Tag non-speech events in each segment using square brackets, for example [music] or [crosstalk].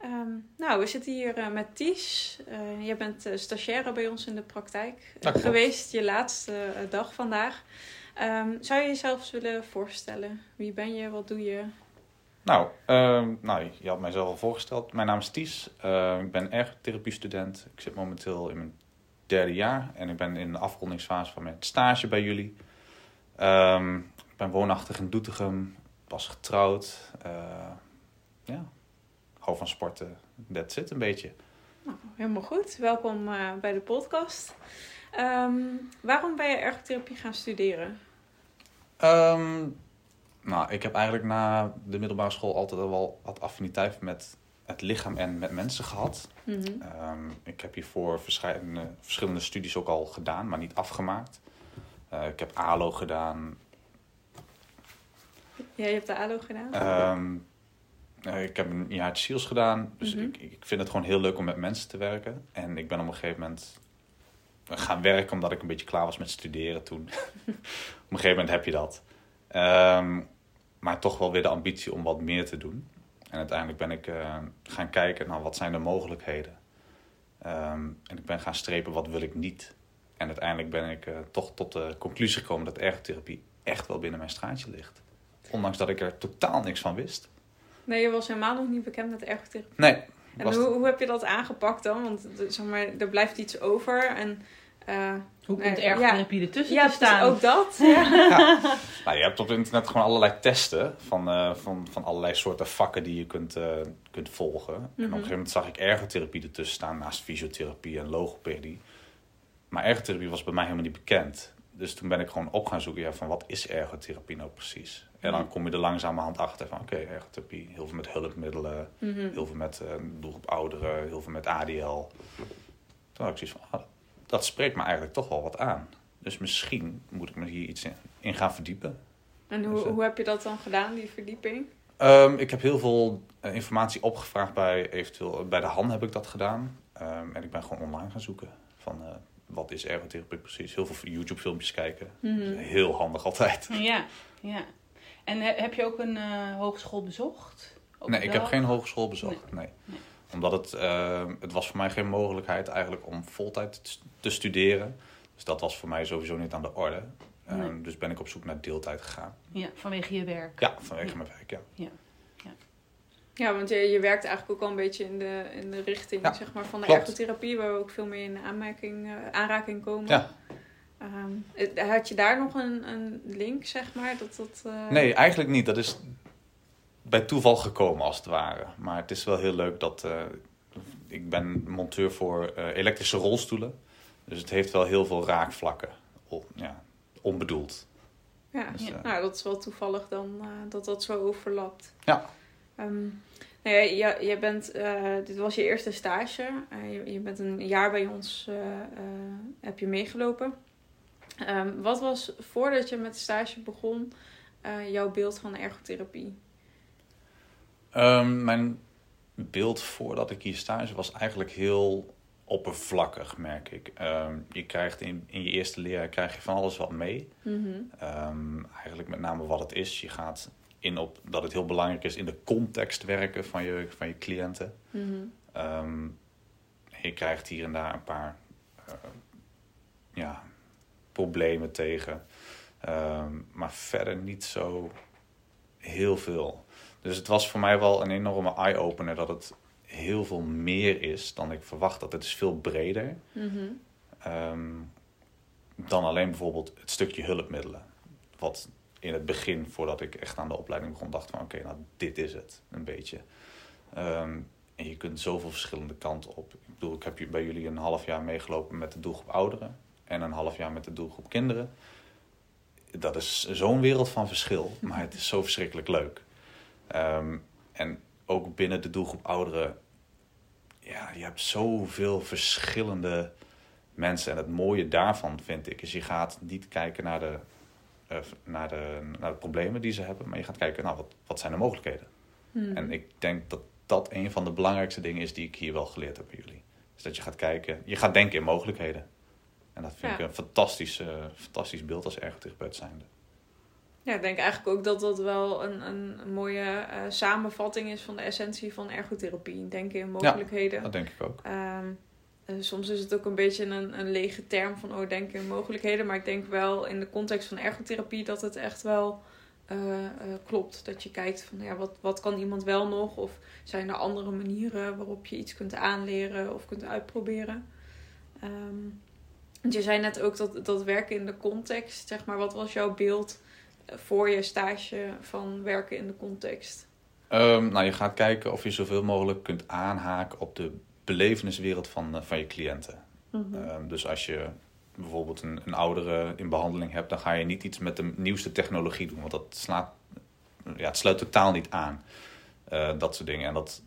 Ehm, nou, we zitten hier uh, met Ties. Uh, jij bent uh, stagiaire bij ons in de praktijk geweest, je laatste dag vandaag. Um, zou je jezelf willen voorstellen? Wie ben je? Wat doe je? Nou, ehm, nou, je had mijzelf al voorgesteld. Mijn naam is Ties. ik ben ergotherapie-student. Ik zit momenteel in mijn derde jaar en ik ben in de afrondingsfase van mijn stage bij jullie. ik ben woonachtig in Doetinchem, pas getrouwd. ja, hou van sporten. Dat zit een beetje. Nou, helemaal goed. Welkom uh, bij de podcast. Um, waarom ben je ergotherapie gaan studeren? Um, nou, ik heb eigenlijk na de middelbare school altijd wel wat affiniteit met het lichaam en met mensen gehad. Mm -hmm. um, ik heb hiervoor verschillende, verschillende studies ook al gedaan, maar niet afgemaakt. Uh, ik heb ALO gedaan. Ja, je hebt de ALO gedaan? Uh, ik heb een jaar SEALS gedaan. Dus mm -hmm. ik, ik vind het gewoon heel leuk om met mensen te werken. En ik ben op een gegeven moment gaan werken omdat ik een beetje klaar was met studeren toen. [laughs] op een gegeven moment heb je dat. Um, maar toch wel weer de ambitie om wat meer te doen. En uiteindelijk ben ik uh, gaan kijken naar wat zijn de mogelijkheden. Um, en ik ben gaan strepen wat wil ik niet. En uiteindelijk ben ik uh, toch tot de conclusie gekomen dat ergotherapie echt wel binnen mijn straatje ligt. Ondanks dat ik er totaal niks van wist. Nee, je was helemaal nog niet bekend met ergotherapie. Nee. En hoe, hoe heb je dat aangepakt dan? Want zeg maar, er blijft iets over en... Uh, hoe komt nee, ergotherapie ja. ertussen ja, te staan? Ja, ook dat. Ja. ja. Nou, je hebt op internet gewoon allerlei testen van, uh, van, van allerlei soorten vakken die je kunt, uh, kunt volgen. Mm -hmm. En op een gegeven moment zag ik ergotherapie ertussen staan naast fysiotherapie en logopedie. Maar ergotherapie was bij mij helemaal niet bekend. Dus toen ben ik gewoon op gaan zoeken ja, van wat is ergotherapie nou precies? En dan kom je er langzamerhand achter van oké, okay, ergotherapie, heel veel met hulpmiddelen, mm -hmm. heel veel met uh, doelgroep ouderen, heel veel met ADL. Toen had ik zoiets van, ah, dat spreekt me eigenlijk toch wel wat aan. Dus misschien moet ik me hier iets in, in gaan verdiepen. En hoe, dus, uh, hoe heb je dat dan gedaan, die verdieping? Um, ik heb heel veel uh, informatie opgevraagd bij eventueel, bij de Han heb ik dat gedaan. Um, en ik ben gewoon online gaan zoeken van uh, wat is ergotherapie precies. Heel veel YouTube filmpjes kijken. Mm -hmm. Heel handig altijd. [laughs] Ja, ja. En heb je ook een uh, hogeschool bezocht? Nee, ik heb geen hogeschool bezocht. Nee. nee. nee. Omdat het, uh, het was voor mij geen mogelijkheid eigenlijk om voltijd te studeren. Dus dat was voor mij sowieso niet aan de orde. Uh, nee. Dus ben ik op zoek naar deeltijd gegaan. Ja, vanwege je werk. Ja, vanwege ja. mijn werk, ja. Ja, ja. Ja want je, je werkt eigenlijk ook al een beetje in de, in de richting ja, zeg maar, van de klopt. ergotherapie, waar we ook veel meer in aanmerking, uh, aanraking komen. Ja. Um, had je daar nog een, een link, zeg maar? Dat, dat, uh... Nee, eigenlijk niet. Dat is bij toeval gekomen, als het ware. Maar het is wel heel leuk dat... Uh, ik ben monteur voor elektrische rolstoelen. Dus het heeft wel heel veel raakvlakken. On, ja, onbedoeld. Ja, dus, ja. nou, dat is wel toevallig dan dat dat zo overlapt. Ja. Um, nou ja, je, je bent, dit was je eerste stage. Je, je, bent een jaar bij ons, heb je meegelopen. Um, wat was voordat je met stage begon jouw beeld van ergotherapie? Um, mijn beeld voordat ik hier stage was eigenlijk heel oppervlakkig, merk ik. Um, je krijgt in, in je eerste leerjaar krijg je van alles wat mee. Mm-hmm. eigenlijk met name wat het is. Je gaat in op dat het heel belangrijk is in de context werken van je, van je cliënten. Mm-hmm. je krijgt hier en daar een paar uh, ja, problemen tegen. Um, maar verder niet zo heel veel. Dus het was voor mij wel een enorme eye-opener dat het heel veel meer is dan ik verwacht. Dat het is veel breder. Mm-hmm. Um, dan alleen bijvoorbeeld het stukje hulpmiddelen. Wat in het begin, voordat ik echt aan de opleiding begon, dacht van oké, nou dit is het een beetje. Um, en je kunt zoveel verschillende kanten op. Ik bedoel, ik heb bij jullie een half jaar meegelopen met de doelgroep ouderen en een half jaar met de doelgroep kinderen. Dat is zo'n wereld van verschil, maar het is zo verschrikkelijk leuk. Um, en ook binnen de doelgroep ouderen, ja, je hebt zoveel verschillende mensen. En het mooie daarvan vind ik, is je gaat niet kijken naar de, eh, naar de, naar de problemen die ze hebben, maar je gaat kijken, nou, wat, wat zijn de mogelijkheden? Hmm. En ik denk dat dat een van de belangrijkste dingen is die ik hier wel geleerd heb bij jullie. Dus dat je gaat kijken, je gaat denken in mogelijkheden. En dat vind Ja. ik een fantastisch, eh, fantastisch beeld als ergotherapeut zijnde. Ja, ik denk eigenlijk ook dat dat wel een, een, mooie eh, samenvatting is van de essentie van ergotherapie. Denken in mogelijkheden. Dat denk ik ook. Ehm, eh, soms is het ook een beetje een, een lege term van oh, denken in mogelijkheden. Maar ik denk wel in de context van ergotherapie dat het echt wel eh, eh, klopt. Dat je kijkt van ja, wat, wat kan iemand wel nog? Of zijn er andere manieren waarop je iets kunt aanleren of kunt uitproberen? Ehm, want je zei net ook dat, dat werken in de context, zeg maar, wat was jouw beeld eh, voor je stage van werken in de context? Ehm, nou, je gaat kijken of je zoveel mogelijk kunt aanhaken op de beleveniswereld van, eh, van je cliënten. Ehm, dus als je bijvoorbeeld een, een oudere in behandeling hebt, dan ga je niet iets met de nieuwste technologie doen, want dat slaat, ja, het sluit totaal niet aan. Eh, dat soort dingen. En dat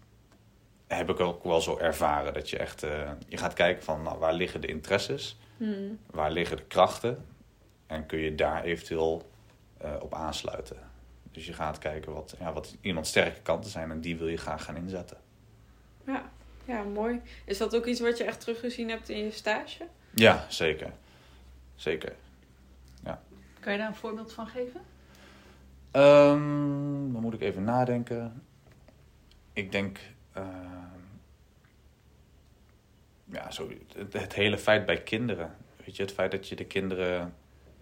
heb ik ook wel zo ervaren. Dat je echt, eh, je gaat kijken van nou, waar liggen de interesses, Hmm. waar liggen de krachten en kun je daar eventueel op aansluiten. Dus je gaat kijken wat, ja, wat iemands sterke kanten zijn en die wil je graag gaan inzetten. Ja, ja, mooi. Is dat ook iets wat je echt teruggezien hebt in je stage? Ja, zeker. Zeker. Kan je daar een voorbeeld van geven? Ehm, dan moet ik even nadenken. Ik denk. ehm, ja, zo, het, het hele feit bij kinderen. Weet je, het feit dat je de kinderen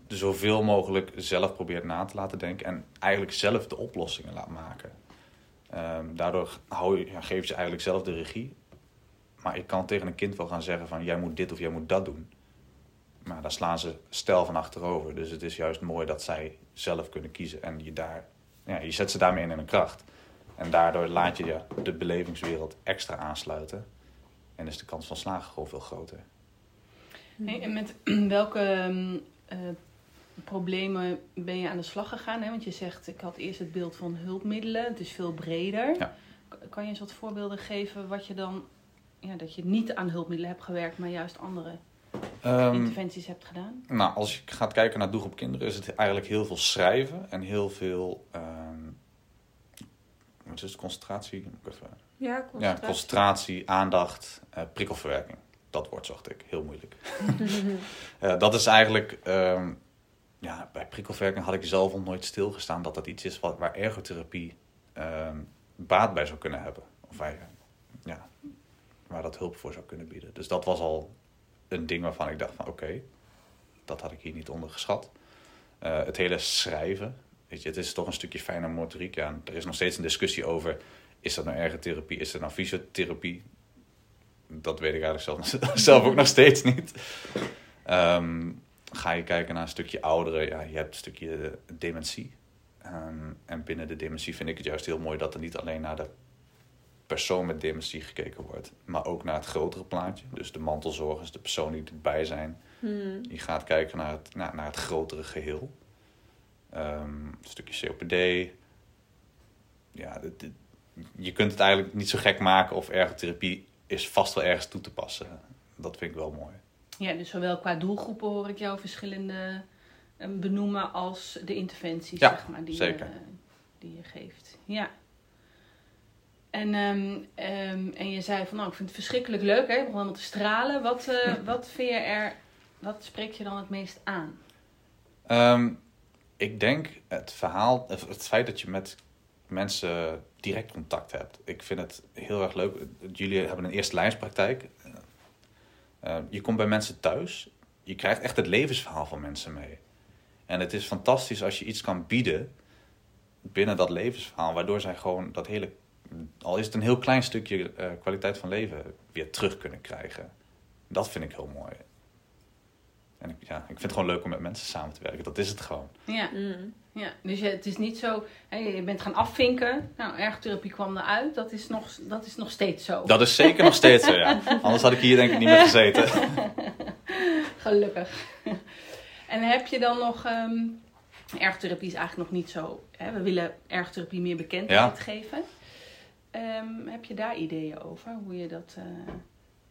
zoveel mogelijk zelf probeert na te laten denken. En eigenlijk zelf de oplossingen laat maken. Ehm, daardoor hou je, ja, geef je ze eigenlijk zelf de regie. Maar je kan tegen een kind wel gaan zeggen van jij moet dit of jij moet dat doen. Maar daar slaan ze stijl van achterover. Dus het is juist mooi dat zij zelf kunnen kiezen. En je, daar, ja, je zet ze daarmee in in een kracht. En daardoor laat je ja, de belevingswereld extra aansluiten. En is de kans van slagen gewoon veel groter. Hey, en met [clears throat] welke ehm, eh, problemen ben je aan de slag gegaan? Hè? Want je zegt, ik had eerst het beeld van hulpmiddelen. Het is veel breder. Ja. Kan je eens wat voorbeelden geven wat je dan... Ja, dat je niet aan hulpmiddelen hebt gewerkt, maar juist andere Ehm, interventies hebt gedaan? nou, als je gaat kijken naar doelgroep kinderen, is het eigenlijk heel veel schrijven en heel veel. ehm wat is het? Concentratie? Moet ik even- Ja, Ja, concentratie. concentratie, aandacht, eh, prikkelverwerking. Dat woord zocht ik, heel moeilijk. [laughs] Eh, dat is eigenlijk, ehm, ja, bij prikkelverwerking had ik zelf al nooit stilgestaan dat dat iets is wat, waar ergotherapie ehm, baat bij zou kunnen hebben. Of ja, dat hulp voor zou kunnen bieden. Dus dat was al een ding waarvan ik dacht van oké, dat had ik hier niet ondergeschat. Eh, het hele schrijven, weet je, het is toch een stukje fijne motoriek. Ja, er is nog steeds een discussie over, is dat nou ergotherapie, is dat nou fysiotherapie? Dat weet ik eigenlijk zelf, [laughs] zelf ook nog steeds niet. Ehm, ga je kijken naar een stukje ouderen, ja, je hebt een stukje dementie. Ehm, en binnen de dementie vind ik het juist heel mooi dat er niet alleen naar de persoon met dementie gekeken wordt, maar ook naar het grotere plaatje. Dus de mantelzorgers, de personen die erbij zijn. Hmm. Je gaat kijken naar het, naar, naar het grotere geheel. Ehm, een stukje COPD. Ja, dit- dit- je kunt het eigenlijk niet zo gek maken of ergotherapie is vast wel ergens toe te passen. Dat vind ik wel mooi. Ja, dus zowel qua doelgroepen hoor ik jou verschillende eh, benoemen als de interventies, Ja, zeg maar, die, zeker. Je, die je geeft. Ja. En, ehm, ehm, en je zei van, nou, ik vind het verschrikkelijk leuk, hè? Ik begon helemaal te stralen. Wat, eh, [laughs] wat vind je er, wat spreekt je dan het meest aan? Ehm, ik denk het verhaal, het feit dat je met mensen direct contact hebt. Ik vind het heel erg leuk. Jullie hebben een eerste lijnspraktijk. Eh, je komt bij mensen thuis. Je krijgt echt het levensverhaal van mensen mee. En het is fantastisch als je iets kan bieden binnen dat levensverhaal, waardoor zij gewoon dat hele, al is het een heel klein stukje eh, kwaliteit van leven, weer terug kunnen krijgen. Dat vind ik heel mooi. En ik, ja, ik vind het gewoon leuk om met mensen samen te werken. Dat is het gewoon. Ja, Hmm. ja. dus je, het is niet zo, hè, je bent gaan afvinken. Nou, ergotherapie kwam eruit. Dat is nog, dat is nog steeds zo. Dat is zeker nog steeds zo, ja. [laughs] Anders had ik hier denk ik niet meer gezeten. [laughs] Gelukkig. en heb je dan nog... ehm ergotherapie is eigenlijk nog niet zo... Hè, we willen ergotherapie meer bekendheid Ja. geven. Ehm, heb je daar ideeën over? Hoe je dat... eh,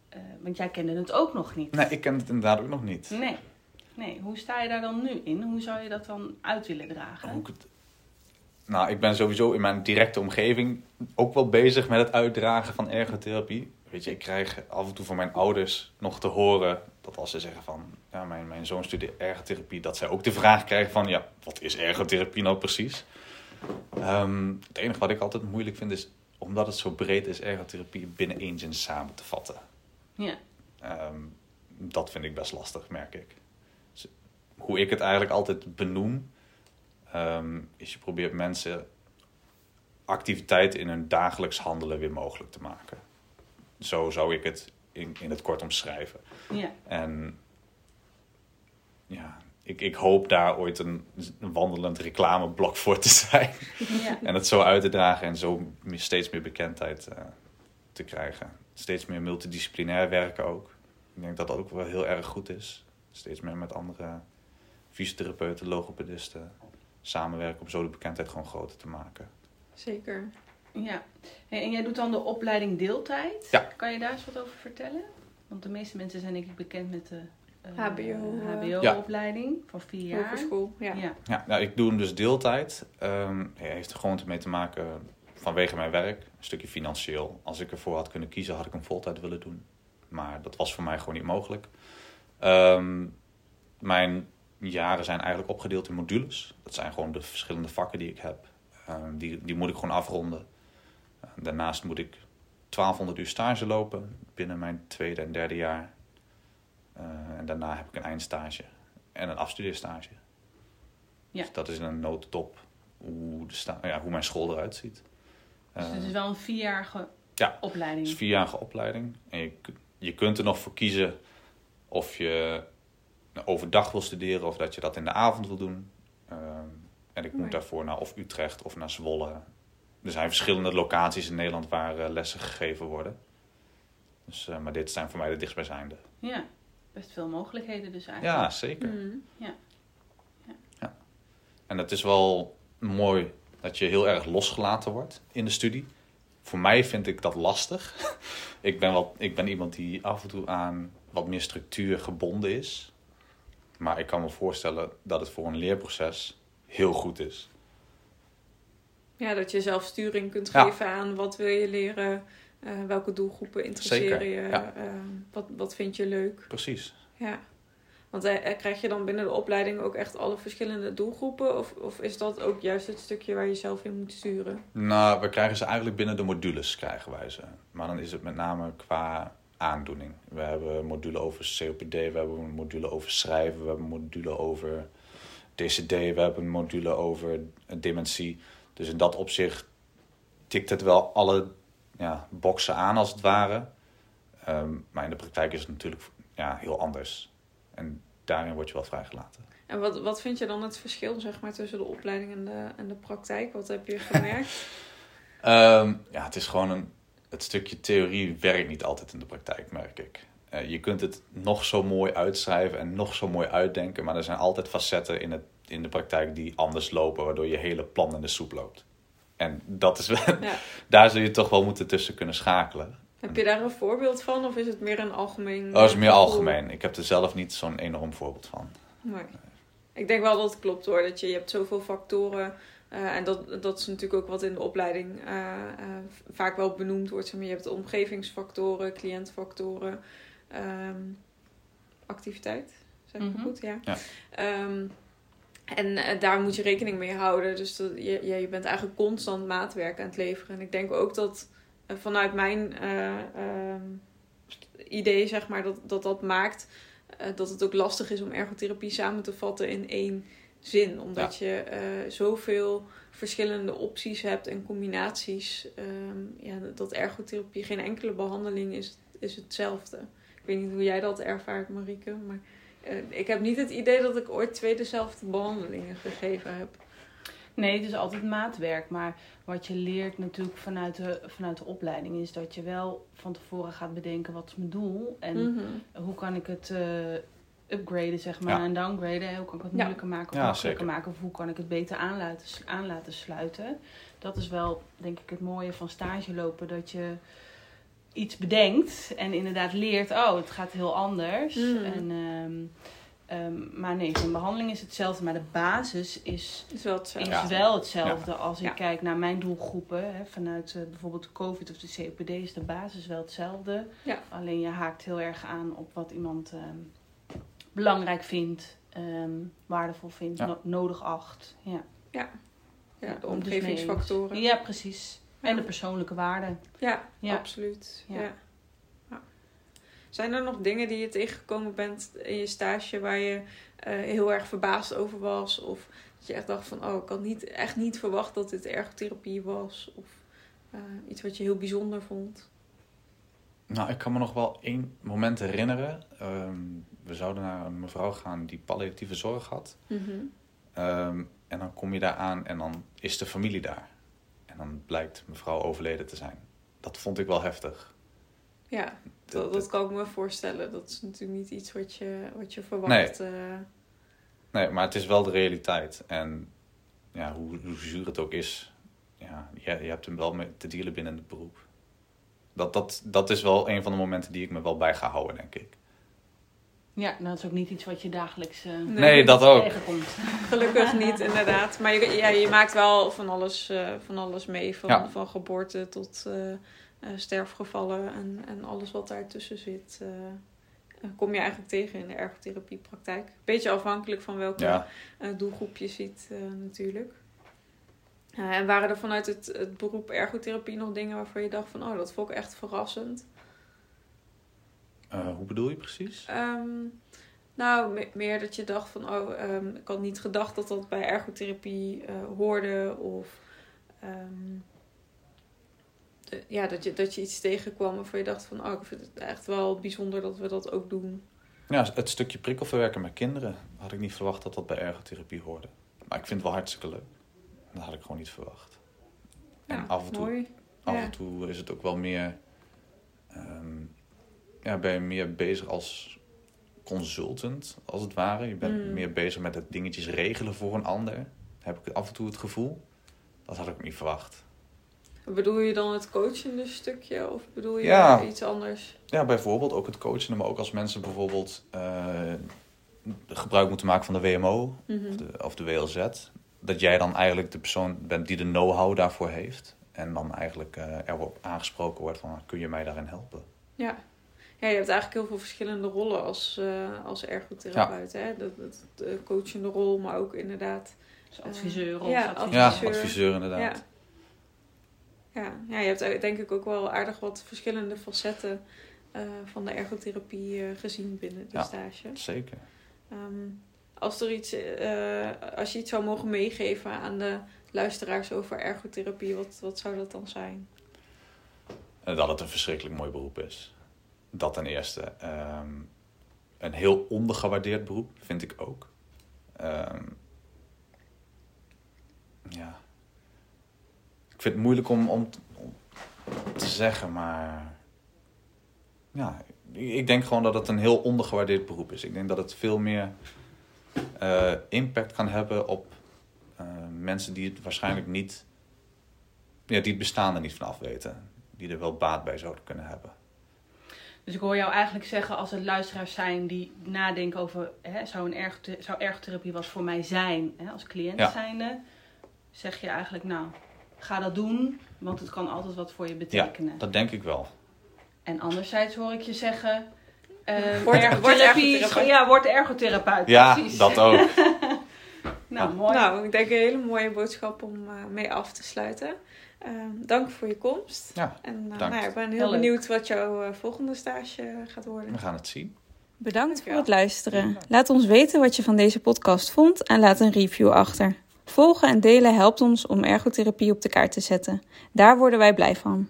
eh, want jij kende het ook nog niet. Nee, ik ken het inderdaad ook nog niet. Nee. Nee, hoe sta je daar dan nu in? Hoe zou je dat dan uit willen dragen? Hoe ik het... Nou, ik ben sowieso in mijn directe omgeving ook wel bezig met het uitdragen van ergotherapie. Weet je, ik krijg af en toe van mijn ouders nog te horen dat als ze zeggen van, ja, mijn, mijn zoon studeert ergotherapie, dat zij ook de vraag krijgen van, ja, wat is ergotherapie nou precies? Ehm, het enige wat ik altijd moeilijk vind is, omdat het zo breed is, ergotherapie binnen één zin samen te vatten. Ja. Ehm, dat vind ik best lastig, merk ik. Dus hoe ik het eigenlijk altijd benoem, ehm, is je probeert mensen activiteiten in hun dagelijks handelen weer mogelijk te maken. Zo zou ik het in, in het kort omschrijven. Ja. En ja, ik, ik hoop daar ooit een, een wandelend reclameblok voor te zijn. [laughs] ja. En het zo uit te dragen en zo meer- steeds meer bekendheid eh, te krijgen. Steeds meer multidisciplinair werken ook. Ik denk dat dat ook wel heel erg goed is. Steeds meer met andere fysiotherapeuten, logopedisten samenwerken om zo de bekendheid gewoon groter te maken. Zeker. Ja. En jij doet dan de opleiding deeltijd. Ja. Kan je daar eens wat over vertellen? Want de meeste mensen zijn denk ik bekend met de HBO, eh, HBO-opleiding van vier jaar. Hogeschool, ja. Ja. Ja, nou, ik doe hem dus deeltijd. Ehm ja, heeft er gewoon mee te maken vanwege mijn werk. Een stukje financieel. Als ik ervoor had kunnen kiezen, had ik hem voltijd willen doen. Maar dat was voor mij gewoon niet mogelijk. Ehm, mijn jaren zijn eigenlijk opgedeeld in modules. Dat zijn gewoon de verschillende vakken die ik heb. Ehm, die, die moet ik gewoon afronden. Daarnaast moet ik 1200 uur stage lopen binnen mijn tweede en derde jaar. Eh, en daarna heb ik een eindstage en een afstudeerstage. Ja. Dus dat is in een notendop hoe, de sta- ja, hoe mijn school eruit ziet. Dus Eh, het is wel een vierjarige Ja. opleiding. het is een vierjarige opleiding. En je, je kunt er nog voor kiezen of je overdag wil studeren of dat je dat in de avond wil doen. Ehm, en ik moet daarvoor naar of Utrecht of naar Zwolle. Er zijn verschillende locaties in Nederland waar eh, lessen gegeven worden. Dus, eh, maar dit zijn voor mij de dichtstbijzijnde. Ja, best veel mogelijkheden dus eigenlijk. Ja, zeker. Mm. En het is wel mooi dat je heel erg losgelaten wordt in de studie. Voor mij vind ik dat lastig. [laughs] ik, ben wel, ik ben iemand die af en toe aan wat meer structuur gebonden is. Maar ik kan me voorstellen dat het voor een leerproces heel goed is. Ja, dat je zelf sturing kunt Ja. geven aan wat wil je leren, eh, welke doelgroepen interesseren Zeker, je, ja. eh, wat, wat vind je leuk. Precies. Ja. Want eh, krijg je dan binnen de opleiding ook echt alle verschillende doelgroepen? Of, of is dat ook juist het stukje waar je zelf in moet sturen? Nou, we krijgen ze eigenlijk binnen de modules, krijgen wij ze. Maar dan is het met name qua aandoening. We hebben een module over COPD, we hebben een module over schrijven, we hebben een module over DCD, we hebben een module over dementie. Dus in dat opzicht tikt het wel alle ja, boxen aan, als het ware. Ehm, maar in de praktijk is het natuurlijk ja, heel anders. En daarin word je wel vrijgelaten. En wat, wat vind je dan het verschil zeg maar, tussen de opleiding en de, en de praktijk? Wat heb je gemerkt? [laughs] Ehm, ja, het is gewoon een. Het stukje theorie werkt niet altijd in de praktijk, merk ik. Eh, je kunt het nog zo mooi uitschrijven en nog zo mooi uitdenken, maar er zijn altijd facetten in, het, in de praktijk die anders lopen, waardoor je hele plan in de soep loopt. En dat is wel, ja. [laughs] daar zul je toch wel moeten tussen kunnen schakelen. Heb je daar een voorbeeld van? Of is het meer een algemeen... Oh, dat is meer algemeen. Ik heb er zelf niet zo'n enorm voorbeeld van. Nee. Ik denk wel dat het klopt hoor. Dat je, je hebt zoveel factoren. eh, en dat, dat is natuurlijk ook wat in de opleiding eh, eh, vaak wel benoemd wordt. Zeg maar, Je hebt omgevingsfactoren, cliëntfactoren, ehm, activiteit. Zeg ik Mhm. goed? Ja. Ja. Ehm, en eh, daar moet je rekening mee houden. Dus dat, je, je, je bent eigenlijk constant maatwerk aan het leveren. En ik denk ook dat eh, vanuit mijn eh, ehm, idee, zeg maar, dat dat, dat maakt dat het ook lastig is om ergotherapie samen te vatten in één zin. Omdat je zoveel verschillende opties hebt en combinaties. ehm, ja, dat ergotherapie geen enkele behandeling is, is hetzelfde. Ik weet niet hoe jij dat ervaart, Marieke. Maar ik heb niet het idee dat ik ooit twee dezelfde behandelingen gegeven heb. Nee, het is altijd maatwerk. Maar wat je leert natuurlijk vanuit de, vanuit de opleiding is dat je wel van tevoren gaat bedenken wat is mijn doel. En Mhm. hoe kan ik het eh, upgraden, zeg maar, Ja. en downgraden. Hoe kan ik het Ja. moeilijker maken of Ja, makkelijker zeker. maken? Of hoe kan ik het beter aan laten, aan laten sluiten? Dat is wel, denk ik, het mooie van stage lopen. Dat je iets bedenkt en inderdaad leert, oh, het gaat heel anders. Mm. En, ehm, ehm, maar nee, zo'n behandeling is hetzelfde, maar de basis is, is wel hetzelfde. is Ja. wel hetzelfde. Als ik Ja. kijk naar mijn doelgroepen, hè, vanuit eh, bijvoorbeeld de COVID of de COPD, is de basis wel hetzelfde. Ja. Alleen je haakt heel erg aan op wat iemand ehm, belangrijk vindt, ehm, waardevol vindt, Ja. no- nodig acht. Ja. Ja, de Dus omgevingsfactoren. Ja, precies. En de persoonlijke waarden. Ja, Ja. absoluut. Ja. Ja. Ja. Zijn er nog dingen die je tegengekomen bent in je stage waar je eh, heel erg verbaasd over was? Of dat je echt dacht van, oh, ik had niet, echt niet verwacht dat dit ergotherapie was? Of eh, iets wat je heel bijzonder vond? Nou, ik kan me nog wel één moment herinneren. Ehm, we zouden naar een mevrouw gaan die palliatieve zorg had. Ehm, en dan kom je daar aan en dan is de familie daar. Dan blijkt mevrouw overleden te zijn. Dat vond ik wel heftig. Ja, dat, dat kan ik me voorstellen. Dat is natuurlijk niet iets wat je, wat je verwacht. Nee. eh. Nee, maar het is wel de realiteit. En ja, hoe, hoe zuur het ook is, ja, je, je hebt hem wel mee te dealen binnen het beroep. Dat, dat, dat is wel een van de momenten die ik me wel bij ga houden, denk ik. Ja, nou, dat is ook niet iets wat je dagelijks eh, Nee, dat ook. tegenkomt. [laughs] Gelukkig niet, inderdaad. Maar je, ja, je maakt wel van alles, eh, van alles mee. Van, Ja. van geboorte tot eh, eh, sterfgevallen en, en alles wat daartussen zit. kom je eigenlijk tegen in de ergotherapiepraktijk. Beetje afhankelijk van welke Ja, eh, doelgroep je ziet eh, natuurlijk. En waren er vanuit het, het beroep ergotherapie nog dingen waarvan je dacht van... oh, dat vond ik echt verrassend. Eh, hoe bedoel je precies? Ehm, nou, me- meer dat je dacht van, oh, ehm, ik had niet gedacht dat dat bij ergotherapie eh, hoorde. Of ehm, de- ja, dat je, dat je iets tegenkwam waarvan je dacht van, oh, ik vind het echt wel bijzonder dat we dat ook doen. Ja, het stukje prikkelverwerken met kinderen. Had ik niet verwacht dat dat bij ergotherapie hoorde. Maar ik vind het wel hartstikke leuk. Dat had ik gewoon niet verwacht. En Ja, af en toe mooi. Af Ja. en toe is het ook wel meer. Ja, ben je meer bezig als consultant, als het ware. Je bent Mm. meer bezig met het dingetjes regelen voor een ander. Heb ik af en toe het gevoel. Dat had ik niet verwacht. Bedoel je dan het coachende stukje of bedoel je Ja. iets anders? Ja, bijvoorbeeld ook het coachen, maar ook als mensen bijvoorbeeld eh, gebruik moeten maken van de WMO Mhm. of, de, of de WLZ. Dat jij dan eigenlijk de persoon bent die de know-how daarvoor heeft. En dan eigenlijk eh, erop aangesproken wordt van, kun je mij daarin helpen? Ja. Ja, je hebt eigenlijk heel veel verschillende rollen als, eh, als ergotherapeut. Hè? Dat, dat, de coachende rol, maar ook inderdaad Dus adviseur of ja, adviseur. Ja, Adviseur. inderdaad. Ja. Ja. ja, je hebt eh, denk ik ook wel aardig wat verschillende facetten eh, van de ergotherapie gezien binnen de Ja. stage. Zeker. Ehm, als, er iets, eh, als je iets zou mogen meegeven aan de luisteraars over ergotherapie, wat, wat zou dat dan zijn? En dat het een verschrikkelijk mooi beroep is. Dat ten eerste. Ehm, een heel ondergewaardeerd beroep, vind ik ook. Ehm, ja. Ik vind het moeilijk om, om, te zeggen, maar... Ja, ik denk gewoon dat het een heel ondergewaardeerd beroep is. Ik denk dat het veel meer eh, impact kan hebben op eh, mensen die het waarschijnlijk niet... Ja, die het bestaan er niet vanaf weten die er wel baat bij zouden kunnen hebben. Dus ik hoor jou eigenlijk zeggen, als er luisteraars zijn die nadenken over, hè, zou, een ergothe- zou ergotherapie wat voor mij zijn, hè, als cliënt Ja. zijnde, zeg je eigenlijk, nou, ga dat doen, want het kan altijd wat voor je betekenen. Dat denk ik wel. En anderzijds hoor ik je zeggen, eh Word- ergotherapie, word ergotherapeut. ja, word ergotherapeut. Ja, precies. dat ook. [laughs] nou, Ja. mooi. Nou, ik denk een hele mooie boodschap om eh, mee af te sluiten. Ehm, dank voor je komst. Ja, En eh, bedankt. nou ja, ik ben heel, Heel leuk. benieuwd wat jouw eh, volgende stage gaat worden. we gaan het zien. Bedankt voor het luisteren. Laat ons weten wat je van deze podcast vond en laat een review achter. Volgen en delen helpt ons om ergotherapie op de kaart te zetten. Daar worden wij blij van.